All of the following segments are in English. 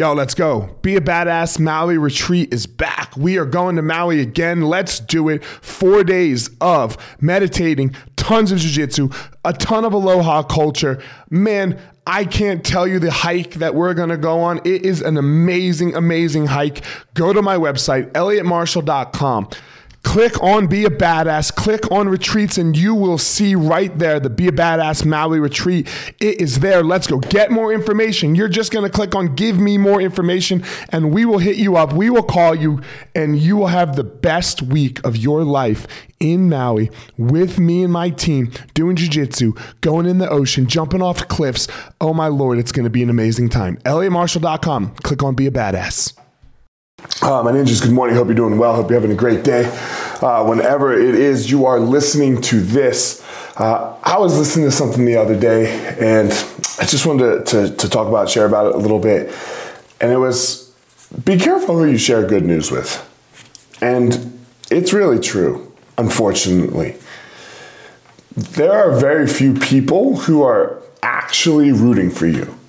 Yo, let's go. Be a badass. Maui retreat is back. We are going to Maui again. Let's do it. Four days of meditating, tons of jujitsu, a ton of aloha culture. Man, I can't tell you the hike that we're going to go on. It is an amazing, amazing hike. Go to my website, elliottmarshall.com. Click on Be a Badass, click on retreats, and you will see right there the Be a Badass Maui retreat. It is there. Let's go. Get more information. You're just going to click on Give Me More Information, and we will hit you up. We will call you, and you will have the best week of your life in Maui with me and my team doing jujitsu, going in the ocean, jumping off cliffs. Oh my Lord, it's going to be an amazing time. elliottmarshall.com. Click on Be a Badass. Uh, my ninjas, good morning. Hope you're doing well. Hope you're having a great day. Uh, whenever it is you are listening to this, uh, I was listening to something the other day and I just wanted to, to, to talk about, share about it a little bit. And it was be careful who you share good news with. And it's really true, unfortunately. There are very few people who are actually rooting for you.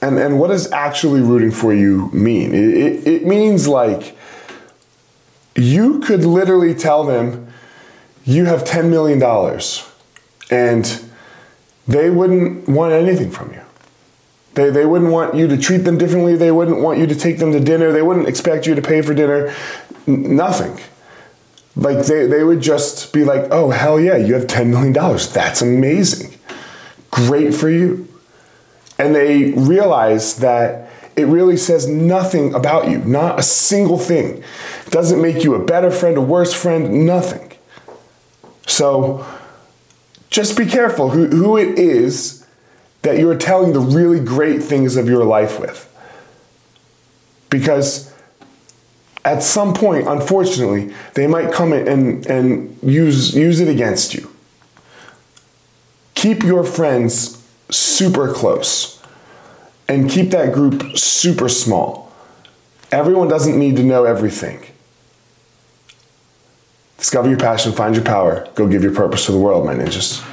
And, and what does actually rooting for you mean? It, it, it means like you could literally tell them you have $10 million and they wouldn't want anything from you. They, they wouldn't want you to treat them differently. They wouldn't want you to take them to dinner. They wouldn't expect you to pay for dinner. N- nothing. Like they, they would just be like, oh, hell yeah, you have $10 million. That's amazing. Great for you and they realize that it really says nothing about you, not a single thing. It doesn't make you a better friend, a worse friend, nothing. So just be careful who, who it is that you're telling the really great things of your life with. Because at some point, unfortunately, they might come in and, and use, use it against you. Keep your friends super close and keep that group super small. Everyone doesn't need to know everything. Discover your passion, find your power, go give your purpose to the world, my ninjas.